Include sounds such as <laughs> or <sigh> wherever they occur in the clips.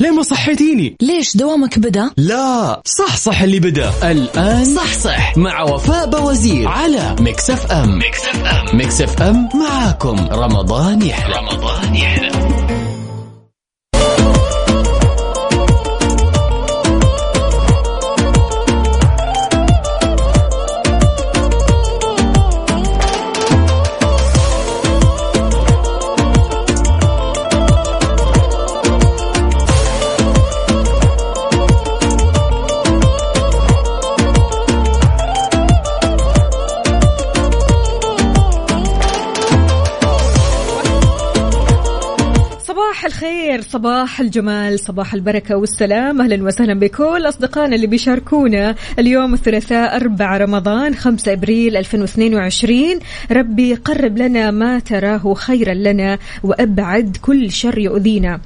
ليه ما صحيتيني؟ ليش دوامك بدأ؟ لا صح صح اللي بدأ. الآن صح صح. مع وفاء بوزير على Mix FM Mix FM Mix FM معاكم. رمضان يحلى. رمضان يحلى. الخير صباح الجمال صباح البركة والسلام. أهلا وسهلا بكل أصدقائنا اللي بيشاركونا اليوم الثلاثاء 4 رمضان 5 أبريل 2022 ربي قرب لنا ما تراه خيرا لنا وأبعد كل شر يؤذينا.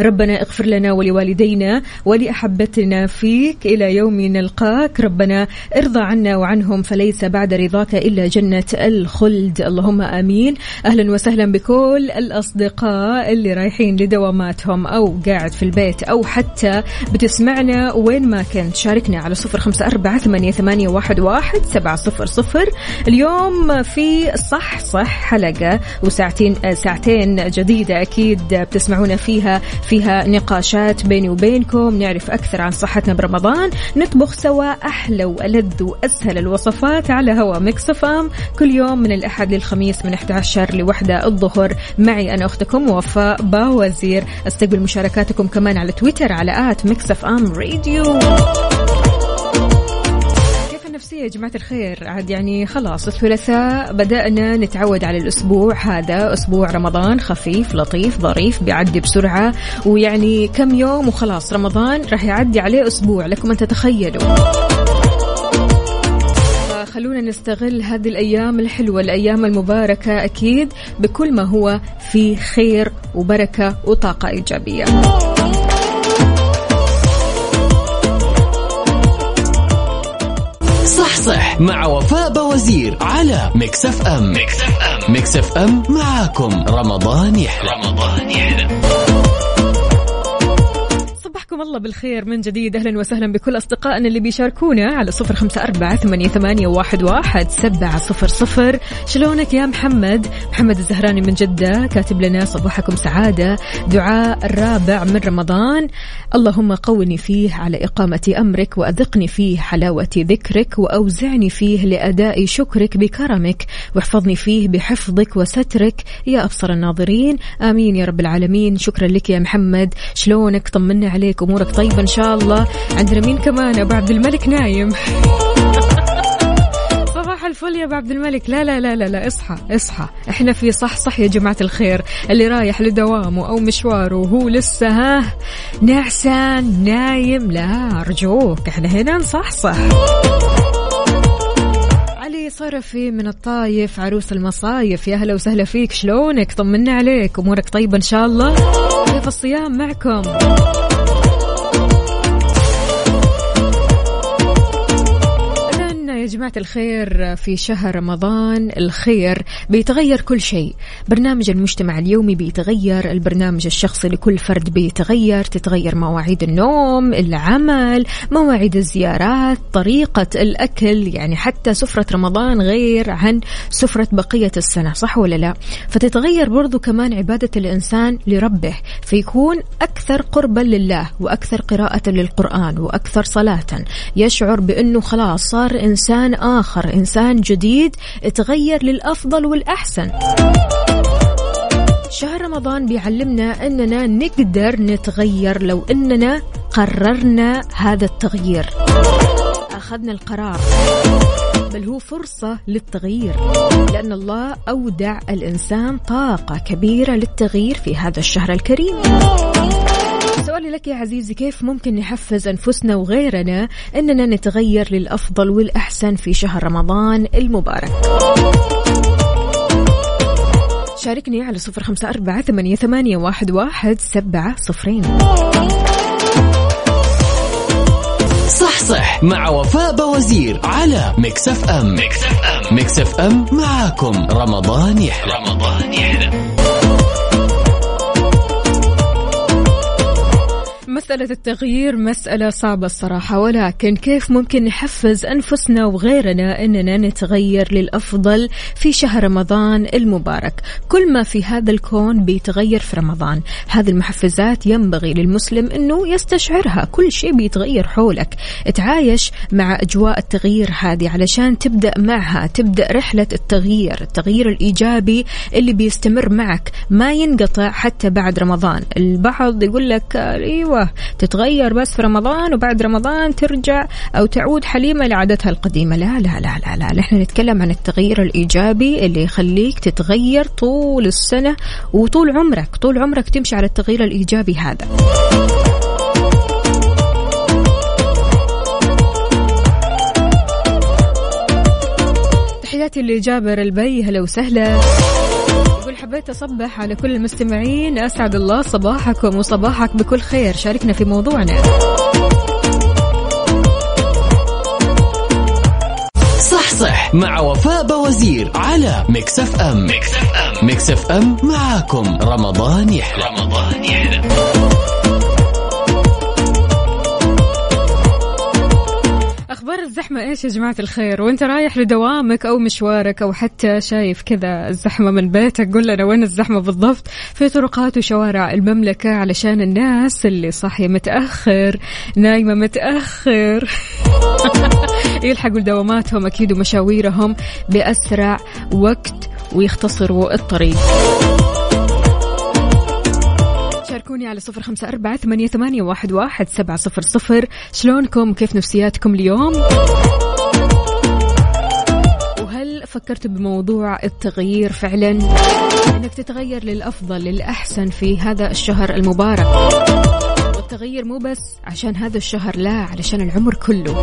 ربنا اغفر لنا ولوالدينا ولأحبتنا فيك إلى يوم نلقاك. ربنا ارضى عنا وعنهم فليس بعد رضاك إلا جنة الخلد. اللهم آمين. أهلا وسهلا بكل الأصدقاء اللي رايحين لدواماتهم أو قاعد في البيت أو حتى بتسمعنا وين ما كنت. شاركنا على صفر خمسة أربعة ثمانية, ثمانية واحد, واحد سبعة صفر صفر. اليوم في صح صح حلقة وساعتين ساعتين جديدة أكيد بتسمعونا فيها فيها نقاشات بيني وبينكم نعرف أكثر عن صحتنا برمضان. نطبخ سوا أحلى وألذ وأسهل الوصفات على هوا Mix FM كل يوم من الأحد للخميس من 11 لوحدة الظهر. معي أنا أختكم وفاء باوزير. أستقبل مشاركاتكم كمان على تويتر على at Mix FM Radio. النفسية يا جماعة الخير. عاد يعني خلاص الثلاثاء بدأنا نتعود على الأسبوع هذا أسبوع رمضان خفيف لطيف ظريف بيعدي بسرعة. ويعني كم يوم وخلاص رمضان راح يعدي عليه أسبوع لكم أن تتخيلوا. خلونا نستغل هذه الأيام الحلوة الأيام المباركة أكيد بكل ما هو في خير وبركة وطاقة إيجابية. صح مع وفاء بوزير على Mix FM Mix FM Mix FM معاكم. رمضان يحلى. رمضان يحلى. صبحكم الله بالخير من جديد. أهلا وسهلا بكل أصدقائنا اللي بيشاركونا على صفر خمسة أربعة ثمانية, واحد سبعة صفر صفر. شلونك يا محمد؟ محمد الزهراني من جدة كاتب لنا صباحكم سعادة. دعاء الرابع من رمضان. اللهم قوني فيه على إقامة أمرك وأذقني فيه حلاوة ذكرك وأوزعني فيه لأداء شكرك بكرمك واحفظني فيه بحفظك وسترك. يا أبصر الناظرين آمين يا رب العالمين. شكرا لك يا محمد. شلونك؟ طمنا عليك. أمورك طيبة إن شاء الله. عندنا مين كمان أبو عبد الملك نايم. <laughs> صباح الفل يا أبو عبد الملك. لا لا لا لا لا اصحى اصحى. إحنا في صح صح يا جماعة الخير. اللي رايح لدوامه أو مشواره وهو لسه ها نعسان نايم. لا أرجوك إحنا هنا نصحصح. علي صرفي من الطايف عروس المصايف. يا هلا وسهلا فيك شلونك؟ طمنا عليك أمورك طيبة إن شاء الله. كيف الصيام معكم؟ جماعة الخير في شهر رمضان الخير بيتغير كل شيء. برنامج المجتمع اليومي بيتغير البرنامج الشخصي لكل فرد بيتغير تتغير مواعيد النوم العمل مواعيد الزيارات طريقة الأكل يعني حتى سفرة رمضان غير عن سفرة بقية السنة صح ولا لا؟ فتتغير برضو كمان عبادة الإنسان لربه فيكون أكثر قربا لله وأكثر قراءة للقرآن وأكثر صلاة. يشعر بأنه خلاص صار إنسان إنسان آخر إنسان جديد تغير للأفضل والأحسن. شهر رمضان بيعلمنا أننا نقدر نتغير لو أننا قررنا هذا التغيير. أخذنا القرار. بل هو فرصة للتغيير لأن الله أودع الإنسان طاقة كبيرة للتغيير في هذا الشهر الكريم. سؤالي لك يا عزيزي كيف ممكن نحفز أنفسنا وغيرنا أننا نتغير للأفضل والأحسن في شهر رمضان المبارك؟ شاركني على صفر خمسة أربعة ثمانية, ثمانية واحد, واحد سبعة صفرين. صح صح مع وفاء بوزير على Mix FM. Mix FM. معاكم. رمضان يحلى. رمضان يحلى. مسألة التغيير مسألة صعبة الصراحة ولكن كيف ممكن نحفز أنفسنا وغيرنا أننا نتغير للأفضل في شهر رمضان المبارك؟ كل ما في هذا الكون بيتغير في رمضان. هذه المحفزات ينبغي للمسلم أنه يستشعرها كل شيء بيتغير حولك. تعايش مع أجواء التغيير هذه علشان تبدأ معها تبدأ رحلة التغيير التغيير الإيجابي اللي بيستمر معك ما ينقطع حتى بعد رمضان. البعض يقول لك أيوة تتغير بس في رمضان وبعد رمضان ترجع أو تعود حليمة لعادتها القديمة. لا لا لا لا لا. نحن نتكلم عن التغيير الإيجابي اللي يخليك تتغير طول السنة وطول عمرك. طول عمرك تمشي على التغيير الإيجابي هذا. تحياتي لجابر البي. هلا وسهلا. حبيت أصبح على كل المستمعين أسعد الله صباحكم وصباحك بكل خير. شاركنا في موضوعنا. صح صح مع وفاء بوزير على Mix FM. Mix FM. معاكم. رمضان يحلى. رمضان يحلى. الزحمة إيش يا جماعة الخير؟ وأنت رايح لدوامك أو مشوارك أو حتى شايف كذا الزحمة من بيتك قول لنا وين الزحمة بالضبط؟ في طرقات وشوارع المملكة علشان الناس اللي صاحية متأخر نايمة متأخر. <laughs> يلحقوا لدواماتهم أكيد ومشاويرهم بأسرع وقت ويختصروا الطريق. شاركوني على صفر خمسة أربعة ثمانية, ثمانية واحد, واحد سبعة صفر صفر. شلونكم؟ كيف نفسياتكم اليوم؟ وهل فكرتوا بموضوع التغيير فعلا؟ إنك تتغير للأفضل للأحسن في هذا الشهر المبارك. والتغير مو بس عشان هذا الشهر لا علشان العمر كله.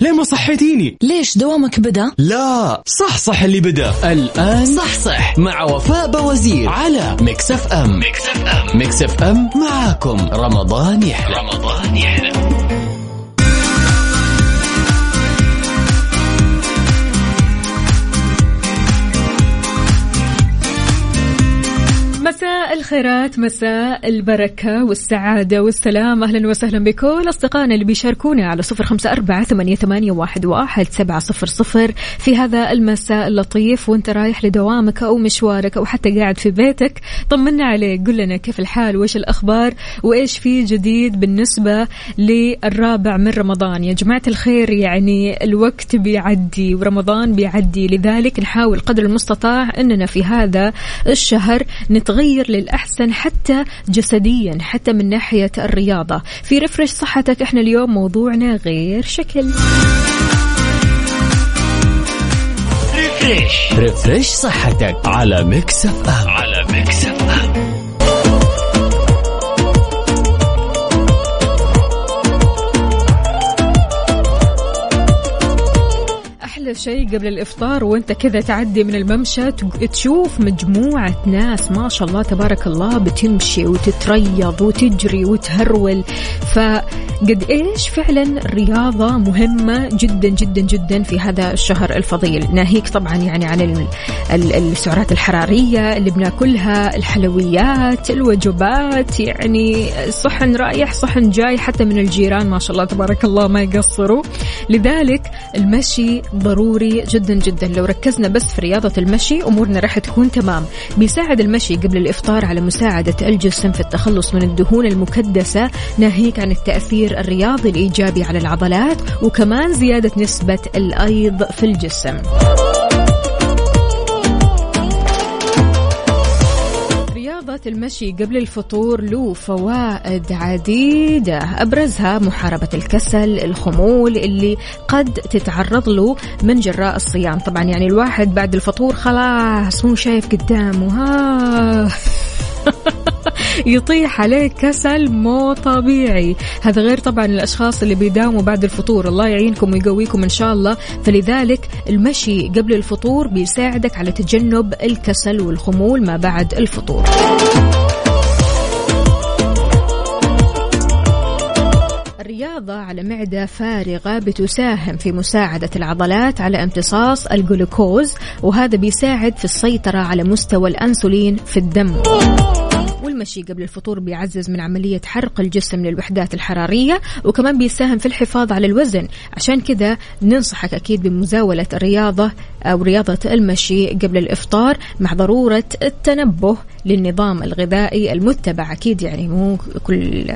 ليه ما صحيتيني؟ ليش دوامك بدأ؟ لا صح صح اللي بدأ. الآن صح صح. مع وفاء بوزير على Mix FM. Mix FM. Mix FM معاكم. رمضان يحلى. رمضان يحلى. مساء الخيرات مساء البركة والسعادة والسلام. أهلا وسهلا بكل أصدقائنا اللي بيشاركونا على صفر خمسة أربعة ثمانية, واحد سبعة صفر صفر في هذا المساء اللطيف. وأنت رايح لدوامك أو مشوارك أو حتى قاعد في بيتك طمنا عليك قل لنا كيف الحال؟ وإيش الأخبار؟ وإيش في جديد بالنسبة للرابع من رمضان؟ يا جماعة الخير يعني الوقت بيعدي ورمضان بيعدي. لذلك نحاول قدر المستطاع أننا في هذا الشهر نتغير للأحسن حتى جسديا حتى من ناحية الرياضة. في refresh صحتك إحنا اليوم موضوعنا غير شكل. refresh refresh صحتك على Mix FM. على Mix FM. شيء قبل الإفطار وأنت كذا تعدي من الممشى تشوف مجموعة ناس ما شاء الله تبارك الله بتمشي وتتريض وتجري وتهرول. فقد إيش فعلا الرياضة مهمة جدا جدا جدا في هذا الشهر الفضيل؟ ناهيك طبعا يعني عن ال- ال- السعرات الحرارية اللي بناكلها الحلويات الوجبات يعني صحن رايح صحن جاي حتى من الجيران ما شاء الله تبارك الله ما يقصروا. لذلك المشي ضروري جدا جدا. لو ركزنا بس في رياضة المشي أمورنا راح تكون تمام. بيساعد المشي قبل الإفطار على مساعدة الجسم في التخلص من الدهون المكدسة ناهيك عن التأثير الرياضي الإيجابي على العضلات وكمان زيادة نسبة الأيض في الجسم. رياضة المشي قبل الفطور له فوائد عديدة. أبرزها محاربة الكسل الخمول اللي قد تتعرض له من جراء الصيام. طبعا يعني الواحد بعد الفطور خلاص مو شايف قدامه ها. <laughs> يطيح عليه كسل مو طبيعي. هذا غير طبعا الأشخاص اللي بيداوموا بعد الفطور. الله يعينكم ويقويكم إن شاء الله. فلذلك المشي قبل الفطور بيساعدك على تجنب الكسل والخمول ما بعد الفطور. الرياضة على معدة فارغة بتساهم في مساعدة العضلات على امتصاص الجلوكوز وهذا بيساعد في السيطرة على مستوى الأنسولين في الدم. والمشي قبل الفطور بيعزز من عملية حرق الجسم للوحدات الحرارية وكمان بيساهم في الحفاظ على الوزن. عشان كذا ننصحك أكيد بمزاولة الرياضة أو رياضة المشي قبل الإفطار مع ضرورة التنبه للنظام الغذائي المتبع. أكيد يعني مو كل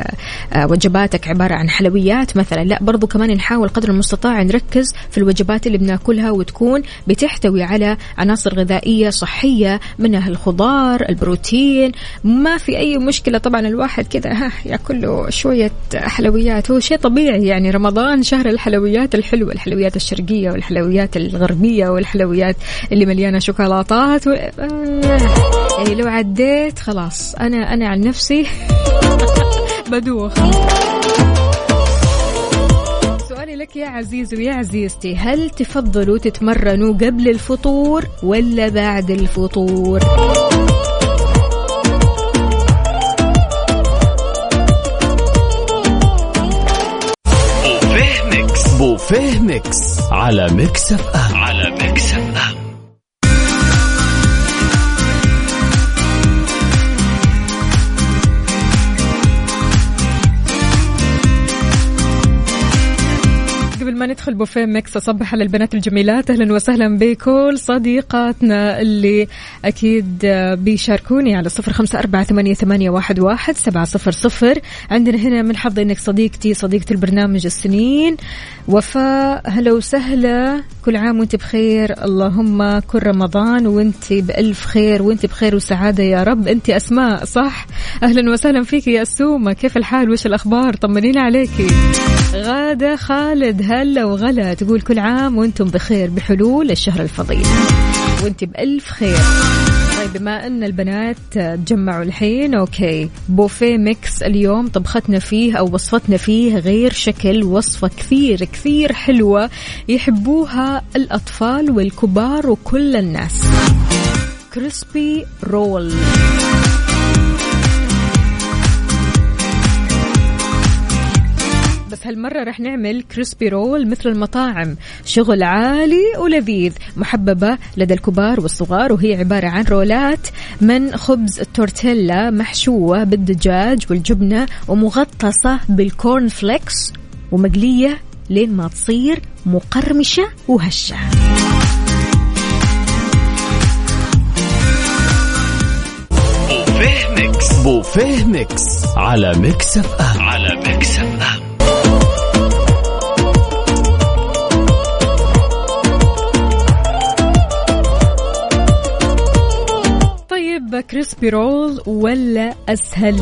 آه، وجباتك عبارة عن حلويات مثلا. لا برضو كمان نحاول قدر المستطاع نركز في الوجبات اللي بناكلها وتكون بتحتوي على عناصر غذائية صحية منها الخضار البروتين. ما في أي مشكلة طبعا الواحد كذا ها يأكل له شوية حلويات هو شيء طبيعي يعني رمضان شهر الحلويات الحلوة الحلويات الشرقية والحلويات الغربية والحلويات اللي مليانة شوكولاتات و... آه. يعني لو عديت خلاص أنا أنا عن نفسي <laughs> بدوخ سؤالي لك يا عزيز ويا عزيزتي هل تفضلوا تتمرنوا قبل الفطور ولا بعد الفطور؟ Mix. على Mix FM. على Mix FM. ما ندخل بوفيه ميكس اصبح على البنات الجميلات. أهلا وسهلا بكل صديقاتنا اللي أكيد بيشاركوني على صفر خمسة أربعة ثمانية, ثمانية واحد, واحد سبعة صفر صفر. عندنا هنا من حظي إنك صديقتي صديقة البرنامج السنين. وفاء هلا وسهلا. كل عام وانت بخير. اللهم كل رمضان وانت بألف خير وانت بخير وسعادة يا رب. أنت أسماء صح؟ أهلا وسهلا فيك يا أسومة كيف الحال؟ وش الأخبار؟ طمنينا عليكي. غادة خالد هلا. وغلا. تقول كل عام وأنتم بخير بحلول الشهر الفضيل. وانت بألف خير. طيب بما أن البنات تجمعوا الحين okay. بوفيه Mix اليوم طبختنا فيه أو وصفتنا فيه غير شكل وصفة كثير كثير حلوة يحبوها الأطفال والكبار وكل الناس. crispy roll. هالمرة رح نعمل crispy roll مثل المطاعم. شغل عالي ولذيذ. محببة لدى الكبار والصغار وهي عبارة عن رولات من خبز التورتيلا محشوة بالدجاج والجبنة ومغطسة بال corn flakes ومقلية لين ما تصير مقرمشة وهشة. بوفيه Mix. بوفيه Mix. على Mix FM. على Mix FM. طيب كريسبي رول ولا أسهل؟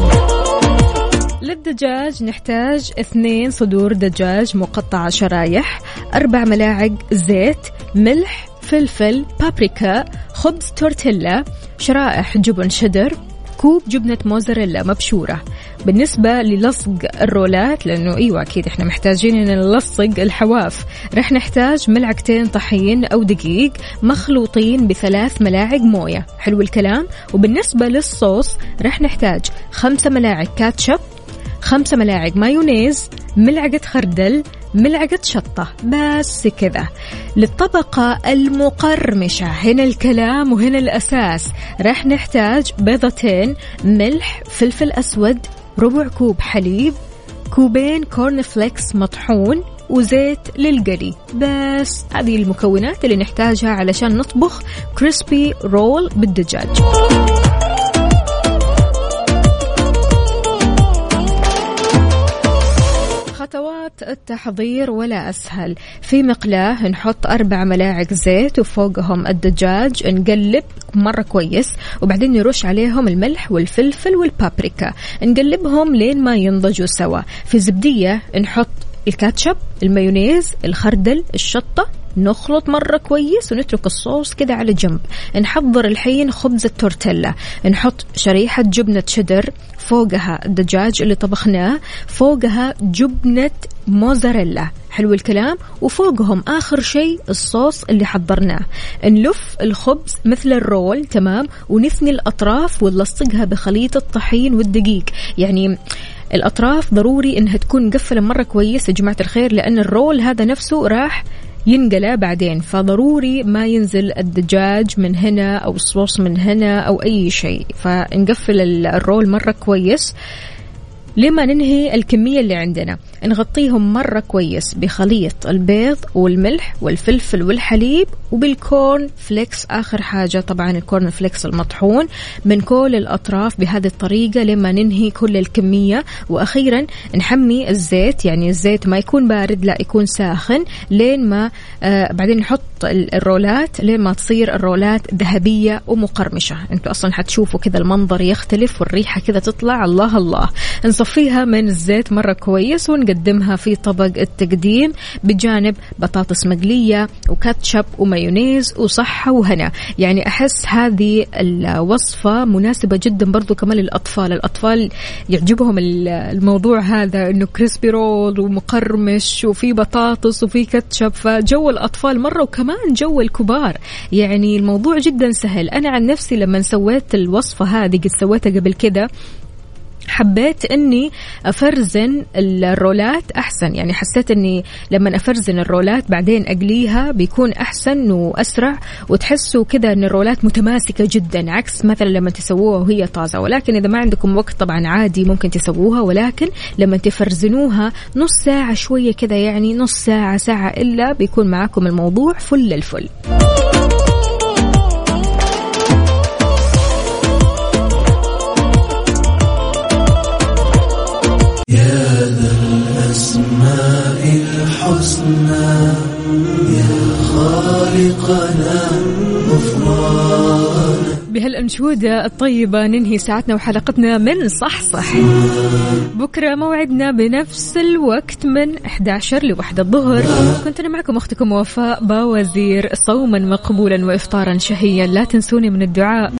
للدجاج نحتاج اثنين صدور دجاج مقطعة شرايح أربع ملاعق زيت ملح فلفل بابريكا خبز تورتيلا شرائح جبن شدر كوب جبنة موزاريلا مبشورة. بالنسبة للصق الرولات لأنه أيوة أكيد إحنا محتاجين إن نلصق الحواف. رح نحتاج ملعقتين طحين أو دقيق مخلوطين بثلاث ملاعق موية. حلو الكلام؟ وبالنسبة للصوص رح نحتاج خمسة ملاعق كاتشب خمسة ملاعق مايونيز ملعقة خردل ملعقة شطة بس كذا. للطبقة المقرمشة هنا الكلام وهنا الأساس. راح نحتاج بيضتين ملح فلفل أسود ربع كوب حليب كوبين كورن فليكس مطحون وزيت للقلي. بس هذه المكونات اللي نحتاجها علشان نطبخ كريسبي رول بالدجاج. التحضير ولا أسهل. في مقلاة نحط أربع ملاعق زيت وفوقهم الدجاج نقلب مرة كويس وبعدين نرش عليهم الملح والفلفل والبابريكا. نقلبهم لين ما ينضجوا سوا. في زبدية نحط الكاتشب المايونيز الخردل الشطة نخلط مرة كويس ونترك الصوص كده على جنب. نحضر الحين خبز التورتيلا. نحط شريحة جبنة شدر فوقها الدجاج اللي طبخناه فوقها جبنة موزاريلا. حلو الكلام؟ وفوقهم آخر شيء الصوص اللي حضرناه. نلف الخبز مثل الرول تمام؟ ونثني الأطراف ونلصقها بخليط الطحين والدقيق. يعني الأطراف ضروري إنها تكون مقفلة مرة كويس يا جماعة الخير لأن ال roll هذا نفسه راح ينقلى بعدين. فضروري ما ينزل الدجاج من هنا أو الصوص من هنا أو أي شيء. فنقفل ال roll مرة كويس لما ننهي الكمية اللي عندنا. نغطيهم مرة كويس بخليط البيض والملح والفلفل والحليب وبالكورن فليكس. آخر حاجة طبعا الكورن فليكس المطحون من كل الأطراف بهذه الطريقة لما ننهي كل الكمية. وأخيرا نحمي الزيت يعني الزيت ما يكون بارد لا يكون ساخن. لين ما آه بعدين نحط الرولات لين ما تصير الرولات ذهبية ومقرمشة. أنتوا أصلا حتشوفوا كذا المنظر يختلف والريحة كذا تطلع. الله الله. نصفيها من الزيت مرة كويس ونقدمها في طبق التقديم بجانب بطاطس مقلية وكاتشب ومايونيز وصحة وهنا. يعني أحس هذه الوصفة مناسبة جدا برضو كمان للأطفال. الأطفال يعجبهم الموضوع هذا أنه crispy roll ومقرمش وفي بطاطس وفي كاتشب. فجو الأطفال مرة وكمان جو الكبار. يعني الموضوع جدا سهل. أنا عن نفسي لما سويت الوصفة هذه قد سويتها قبل كده حبيت إني أفرزن الرولات أحسن. يعني حسيت إني لما أفرزن الرولات بعدين أقليها بيكون أحسن وأسرع وتحسوا كذا إن الرولات متماسكة جدا عكس مثلا لما تسووها وهي طازة. ولكن إذا ما عندكم وقت طبعا عادي ممكن تسووها ولكن لما تفرزنوها نص ساعة شوية كذا يعني نص ساعة ساعة إلا بيكون معاكم الموضوع فل الفل. الحسنى يا خالقنا غفران. بهالأنشودة الطيبة ننهي ساعتنا وحلقتنا من صح صح بكرة موعدنا بنفس الوقت من 11 لوحدة الظهر. كنت أنا معكم أختكم وفاء باوزير صوما مقبولا وإفطارا شهيا. لا تنسوني من الدعاء.